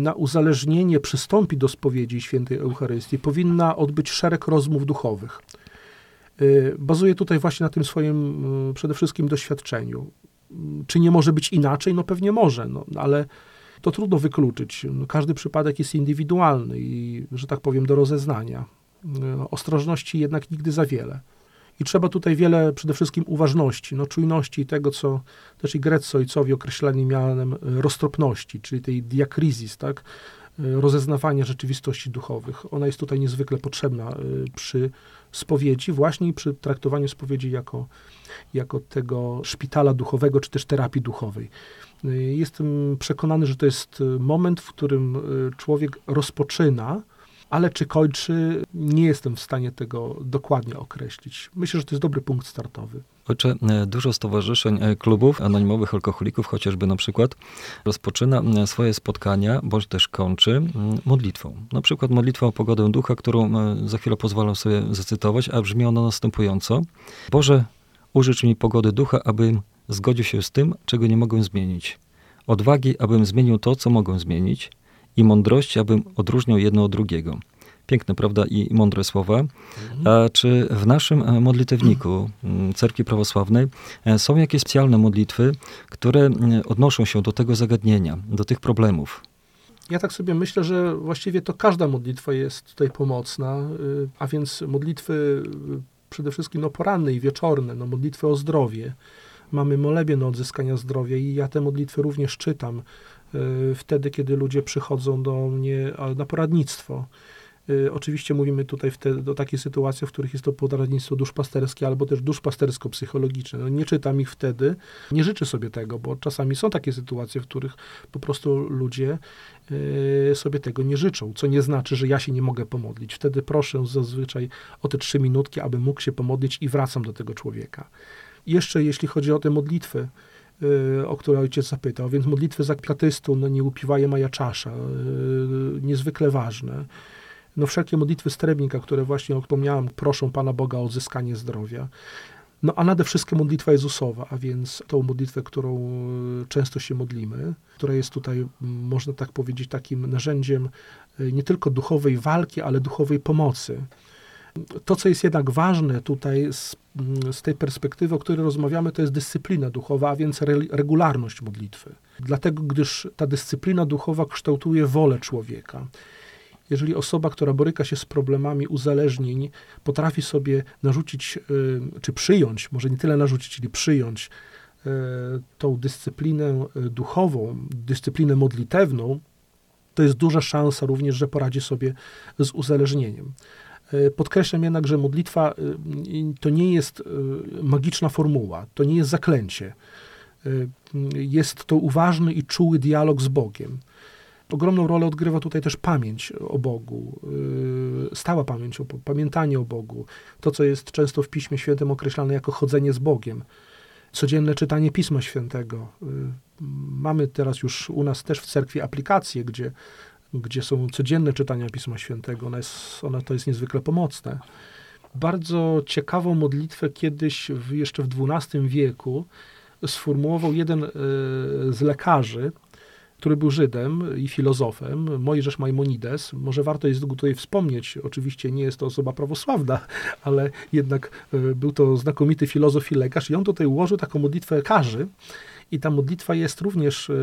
Speaker 2: na uzależnienie przystąpi do spowiedzi świętej Eucharystii, powinna odbyć szereg rozmów duchowych. Y, bazuję tutaj właśnie na tym swoim y, przede wszystkim doświadczeniu. Czy nie może być inaczej? No pewnie może, no, ale to trudno wykluczyć. No, każdy przypadek jest indywidualny i, że tak powiem, do rozeznania. Ostrożności jednak nigdy za wiele. I trzeba tutaj wiele, przede wszystkim uważności, no, czujności i tego, co też i greccy ojcowie określali mianem e, roztropności, czyli tej diakrizis, tak, e, rozeznawania rzeczywistości duchowych. Ona jest tutaj niezwykle potrzebna e, przy spowiedzi, właśnie przy traktowaniu spowiedzi jako, jako tego szpitala duchowego, czy też terapii duchowej. Jestem przekonany, że to jest moment, w którym człowiek rozpoczyna ale czy kończy, nie jestem w stanie tego dokładnie określić. Myślę, że to jest dobry punkt startowy.
Speaker 1: Ojcze, e, dużo stowarzyszeń, e, klubów anonimowych alkoholików, chociażby na przykład, rozpoczyna e, swoje spotkania, bądź też kończy modlitwą. Na przykład modlitwą o pogodę ducha, którą za chwilę pozwalam sobie zacytować, a brzmi ona następująco. Boże, użycz mi pogody ducha, abym zgodził się z tym, czego nie mogę zmienić. Odwagi, abym zmienił to, co mogę zmienić – i mądrości, abym odróżniał jedno od drugiego. Piękne, prawda, i mądre słowa. Mhm. A czy w naszym e, modlitewniku mm, Cerkwi Prawosławnej e, są jakieś specjalne modlitwy, które mm, odnoszą się do tego zagadnienia, do tych problemów?
Speaker 2: Ja tak sobie myślę, że właściwie to każda modlitwa jest tutaj pomocna, y, a więc modlitwy y, przede wszystkim no, poranne i wieczorne, no, modlitwy o zdrowie. Mamy molebie na odzyskania zdrowia i ja te modlitwy również czytam. Y, wtedy, kiedy ludzie przychodzą do mnie na poradnictwo. Y, oczywiście mówimy tutaj wtedy o takiej sytuacji, w których jest to poradnictwo duszpasterskie albo też duszpastersko-psychologiczne. No nie czytam ich wtedy, nie życzę sobie tego, bo czasami są takie sytuacje, w których po prostu ludzie y, sobie tego nie życzą, co nie znaczy, że ja się nie mogę pomodlić. Wtedy proszę zazwyczaj o te trzy minutki, aby mógł się pomodlić i wracam do tego człowieka. jeszcze jeśli chodzi o te modlitwy, o które ojciec zapytał, więc modlitwy za kratystą, no nie upiwaje maja czasza, y, niezwykle ważne. No wszelkie modlitwy strebnika, które właśnie wspomniałem, proszą Pana Boga o odzyskanie zdrowia. No a nade wszystko modlitwa Jezusowa, a więc tą modlitwę, którą y, często się modlimy, która jest tutaj, można tak powiedzieć, takim narzędziem nie tylko duchowej walki, ale duchowej pomocy. To, co jest jednak ważne tutaj z, z tej perspektywy, o której rozmawiamy, to jest dyscyplina duchowa, a więc re, regularność modlitwy. Dlatego, gdyż ta dyscyplina duchowa kształtuje wolę człowieka. Jeżeli osoba, która boryka się z problemami uzależnień, potrafi sobie narzucić, y, czy przyjąć, może nie tyle narzucić, czyli przyjąć y, tą dyscyplinę y, duchową, dyscyplinę modlitewną, to jest duża szansa również, że poradzi sobie z uzależnieniem. E, podkreślam jednak, że modlitwa e, to nie jest e, magiczna formuła, to nie jest zaklęcie. Jest to uważny i czuły dialog z Bogiem. Ogromną rolę odgrywa tutaj też pamięć o Bogu, stała pamięć o pamiętanie o Bogu, to co jest często w Piśmie Świętym określane jako chodzenie z Bogiem, codzienne czytanie Pisma Świętego. Mamy teraz już u nas też w cerkwi aplikacje, gdzie gdzie są codzienne czytania Pisma Świętego. Ona, jest, ona to jest niezwykle pomocne. Bardzo ciekawą modlitwę kiedyś, w, jeszcze w XII wieku, sformułował jeden e, z lekarzy, który był Żydem i filozofem, Mojżesz Maimonides. Może warto jest tutaj wspomnieć, oczywiście nie jest to osoba prawosławna, ale jednak e, był to znakomity filozof i lekarz i on tutaj ułożył taką modlitwę lekarzy, i ta modlitwa jest również e,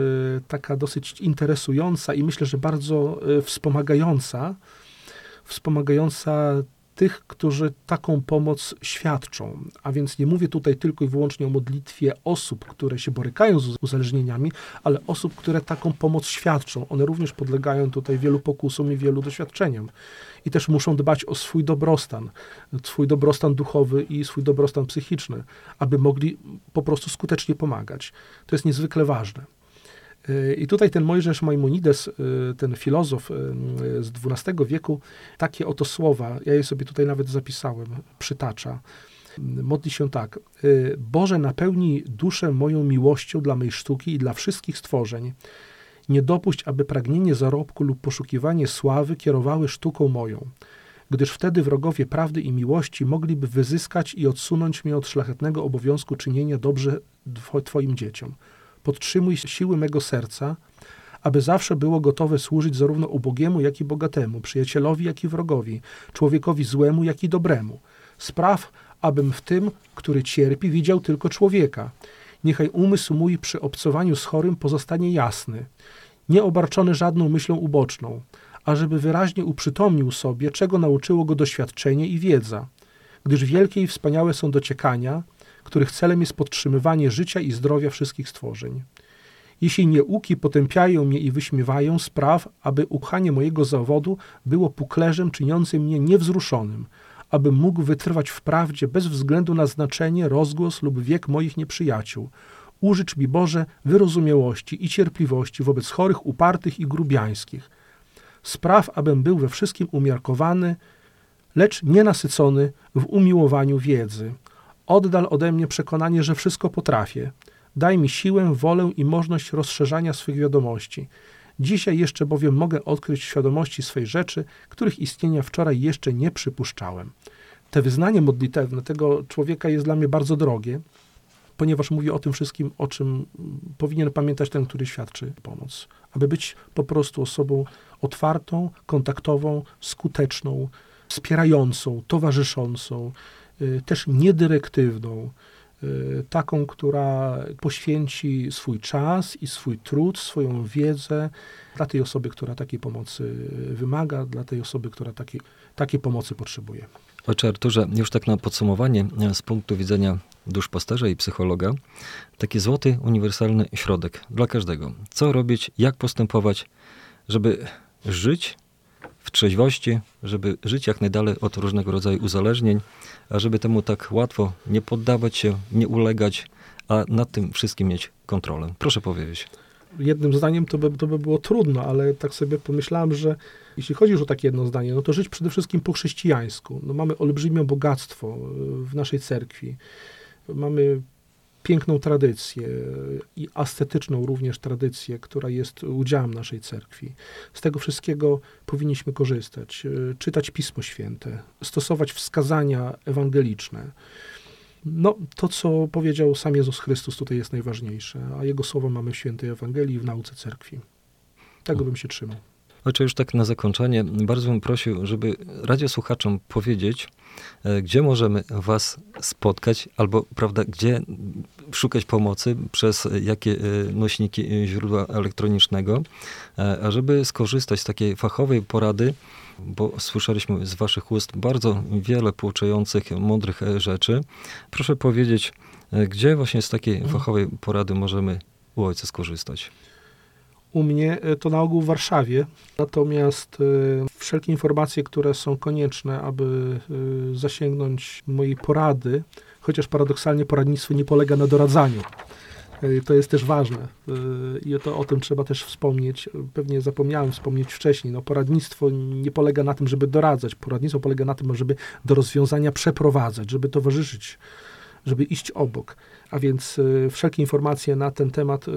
Speaker 2: taka dosyć interesująca i myślę, że bardzo e, wspomagająca, wspomagająca tych, którzy taką pomoc świadczą. A więc nie mówię tutaj tylko i wyłącznie o modlitwie osób, które się borykają z uzależnieniami, ale osób, które taką pomoc świadczą. One również podlegają tutaj wielu pokusom i wielu doświadczeniom. I też muszą dbać o swój dobrostan, swój dobrostan duchowy i swój dobrostan psychiczny, aby mogli po prostu skutecznie pomagać. To jest niezwykle ważne. I tutaj ten Mojżesz Maimonides, y, ten filozof y, z XII wieku, takie oto słowa, ja je sobie tutaj nawet zapisałem, przytacza. Modli się tak. Y, Boże, napełnij duszę moją miłością dla mej sztuki i dla wszystkich stworzeń. Nie dopuść, aby pragnienie zarobku lub poszukiwanie sławy kierowały sztuką moją, gdyż wtedy wrogowie prawdy i miłości mogliby wyzyskać i odsunąć mnie od szlachetnego obowiązku czynienia dobrze Twoim dzieciom podtrzymuj siły mego serca, aby zawsze było gotowe służyć zarówno ubogiemu, jak i bogatemu, przyjacielowi, jak i wrogowi, człowiekowi złemu, jak i dobremu. Spraw, abym w tym, który cierpi, widział tylko człowieka. Niechaj umysł mój przy obcowaniu z chorym pozostanie jasny, nieobarczony żadną myślą uboczną, ażeby wyraźnie uprzytomnił sobie, czego nauczyło go doświadczenie i wiedza, gdyż wielkie i wspaniałe są dociekania, których celem jest podtrzymywanie życia i zdrowia wszystkich stworzeń. Jeśli nieuki potępiają mnie i wyśmiewają, spraw, aby upchanie mojego zawodu było puklerzem czyniącym mnie niewzruszonym, abym mógł wytrwać w prawdzie bez względu na znaczenie, rozgłos lub wiek moich nieprzyjaciół. Użycz mi, Boże, wyrozumiałości i cierpliwości wobec chorych, upartych i grubiańskich. Spraw, abym był we wszystkim umiarkowany, lecz nienasycony w umiłowaniu wiedzy. Oddal ode mnie przekonanie, że wszystko potrafię. Daj mi siłę, wolę i możliwość rozszerzania swych wiadomości. Dzisiaj jeszcze bowiem mogę odkryć świadomości swej rzeczy, których istnienia wczoraj jeszcze nie przypuszczałem. Te wyznanie modlitewne tego człowieka jest dla mnie bardzo drogie, ponieważ mówi o tym wszystkim, o czym powinien pamiętać ten, który świadczy pomoc. Aby być po prostu osobą otwartą, kontaktową, skuteczną, wspierającą, towarzyszącą, też niedyrektywną, y, taką, która poświęci swój czas i swój trud, swoją wiedzę dla tej osoby, która takiej pomocy wymaga, dla tej osoby, która takiej, takiej pomocy potrzebuje.
Speaker 1: Ojcze Arturze, już tak na podsumowanie, z punktu widzenia duszpasterza i psychologa, taki złoty, uniwersalny środek dla każdego. Co robić, jak postępować, żeby żyć w trzeźwości, żeby żyć jak najdalej od różnego rodzaju uzależnień, a żeby temu tak łatwo nie poddawać się, nie ulegać, a nad tym wszystkim mieć kontrolę. Proszę powiedzieć.
Speaker 2: Jednym zdaniem to by, to by było trudno, ale tak sobie pomyślałem, że jeśli chodzi już o takie jedno zdanie, no to żyć przede wszystkim po chrześcijańsku. No mamy olbrzymie bogactwo w naszej cerkwi. Mamy piękną tradycję i ascetyczną również tradycję, która jest udziałem naszej cerkwi. Z tego wszystkiego powinniśmy korzystać, e, czytać Pismo Święte, stosować wskazania ewangeliczne. No, to, co powiedział sam Jezus Chrystus, tutaj jest najważniejsze, a Jego słowo mamy w świętej Ewangelii i w nauce cerkwi. Tego bym się trzymał.
Speaker 1: Ojcze, już tak na zakończenie, bardzo bym prosił, żeby radiosłuchaczom powiedzieć, e, gdzie możemy Was spotkać, albo, prawda, gdzie szukać pomocy, przez jakie e, nośniki źródła elektronicznego, e, a żeby skorzystać z takiej fachowej porady, bo słyszeliśmy z Waszych ust bardzo wiele pouczających, mądrych rzeczy. Proszę powiedzieć, gdzie właśnie z takiej fachowej porady możemy u Ojca skorzystać?
Speaker 2: U mnie e, to na ogół w Warszawie. Natomiast e, wszelkie informacje, które są konieczne, aby e, zasięgnąć mojej porady, chociaż paradoksalnie poradnictwo nie polega na doradzaniu. To jest też ważne i to, o tym trzeba też wspomnieć. Pewnie zapomniałem wspomnieć wcześniej. No, poradnictwo nie polega na tym, żeby doradzać. Poradnictwo polega na tym, żeby do rozwiązania przeprowadzać, żeby towarzyszyć żeby iść obok. A więc y, wszelkie informacje na ten temat y,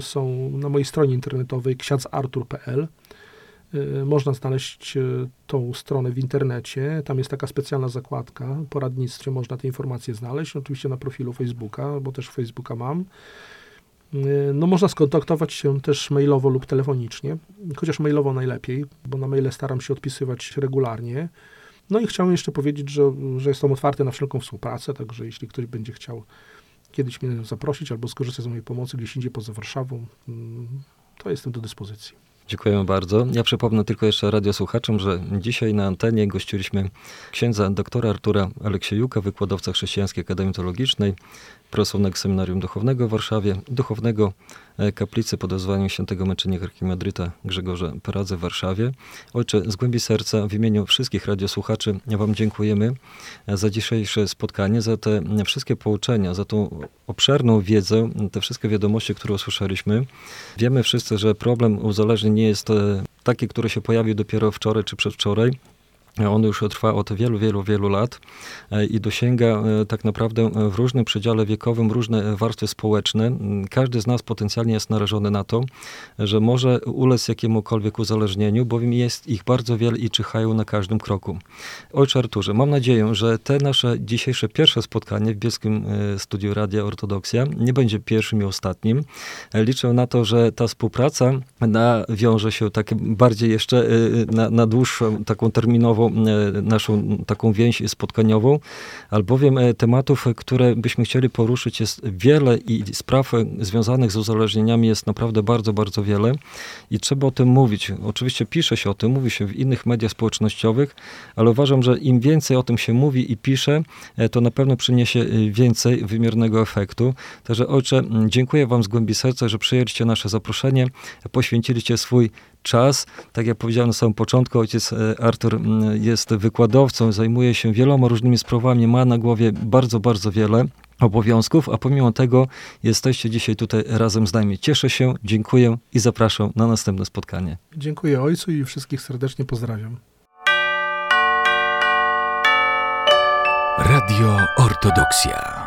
Speaker 2: są na mojej stronie internetowej ksiądzartur.pl. Y, można znaleźć tą stronę w internecie. Tam jest taka specjalna zakładka, poradnictwie, można te informacje znaleźć. Oczywiście na profilu Facebooka, bo też Facebooka mam. No, można skontaktować się też mailowo lub telefonicznie, chociaż mailowo najlepiej, bo na maile staram się odpisywać regularnie. No i chciałem jeszcze powiedzieć, że, że jestem otwarty na wszelką współpracę, także jeśli ktoś będzie chciał kiedyś mnie zaprosić albo skorzystać z mojej pomocy gdzieś indziej poza Warszawą, mm, to jestem do dyspozycji.
Speaker 1: Dziękujemy bardzo. Ja przypomnę tylko jeszcze radiosłuchaczom, że dzisiaj na antenie gościliśmy księdza doktora Artura Aleksiejuka, wykładowca Chrześcijańskiej Akademii Teologicznej, Prawosławnego Seminarium Duchownego w Warszawie, duchownego e, kaplicy pod wezwaniem świętego męczennika archimandryta Grzegorza Peradze w Warszawie. Ojcze, z głębi serca w imieniu wszystkich radiosłuchaczy Wam dziękujemy e, za dzisiejsze spotkanie, za te wszystkie pouczenia, za tą obszerną wiedzę, te wszystkie wiadomości, które usłyszeliśmy. Wiemy wszyscy, że problem uzależnień nie jest e, taki, który się pojawił dopiero wczoraj czy przedwczoraj. On już trwa od wielu, wielu, wielu lat e, i dosięga e, tak naprawdę w różnym przedziale wiekowym różne warstwy społeczne. Każdy z nas potencjalnie jest narażony na to, że może ulec jakiemukolwiek uzależnieniu, bowiem jest ich bardzo wiele i czyhają na każdym kroku. Ojcze Arturze, mam nadzieję, że te nasze dzisiejsze pierwsze spotkanie w Bielskim e, Studiu Radia Ortodoksja nie będzie pierwszym i ostatnim. Liczę na to, że ta współpraca nawiąże się tak bardziej jeszcze na, na dłuższą, taką terminową E, naszą taką więź spotkaniową, albowiem e, tematów, które byśmy chcieli poruszyć jest wiele i spraw e, związanych z uzależnieniami jest naprawdę bardzo, bardzo wiele i trzeba o tym mówić. Oczywiście pisze się o tym, mówi się w innych mediach społecznościowych, ale uważam, że im więcej o tym się mówi i pisze, to na pewno przyniesie więcej wymiernego efektu. Także ojcze, dziękuję wam z głębi serca, że przyjęliście nasze zaproszenie, poświęciliście swój czas. Tak jak powiedziałem na samym początku, ojciec e, Artur jest wykładowcą, zajmuje się wieloma różnymi sprawami, ma na głowie bardzo, bardzo wiele obowiązków, a pomimo tego jesteście dzisiaj tutaj razem z nami. Cieszę się, dziękuję i zapraszam na następne spotkanie.
Speaker 2: Dziękuję ojcu i wszystkich serdecznie pozdrawiam.
Speaker 3: Radio Ortodoksja.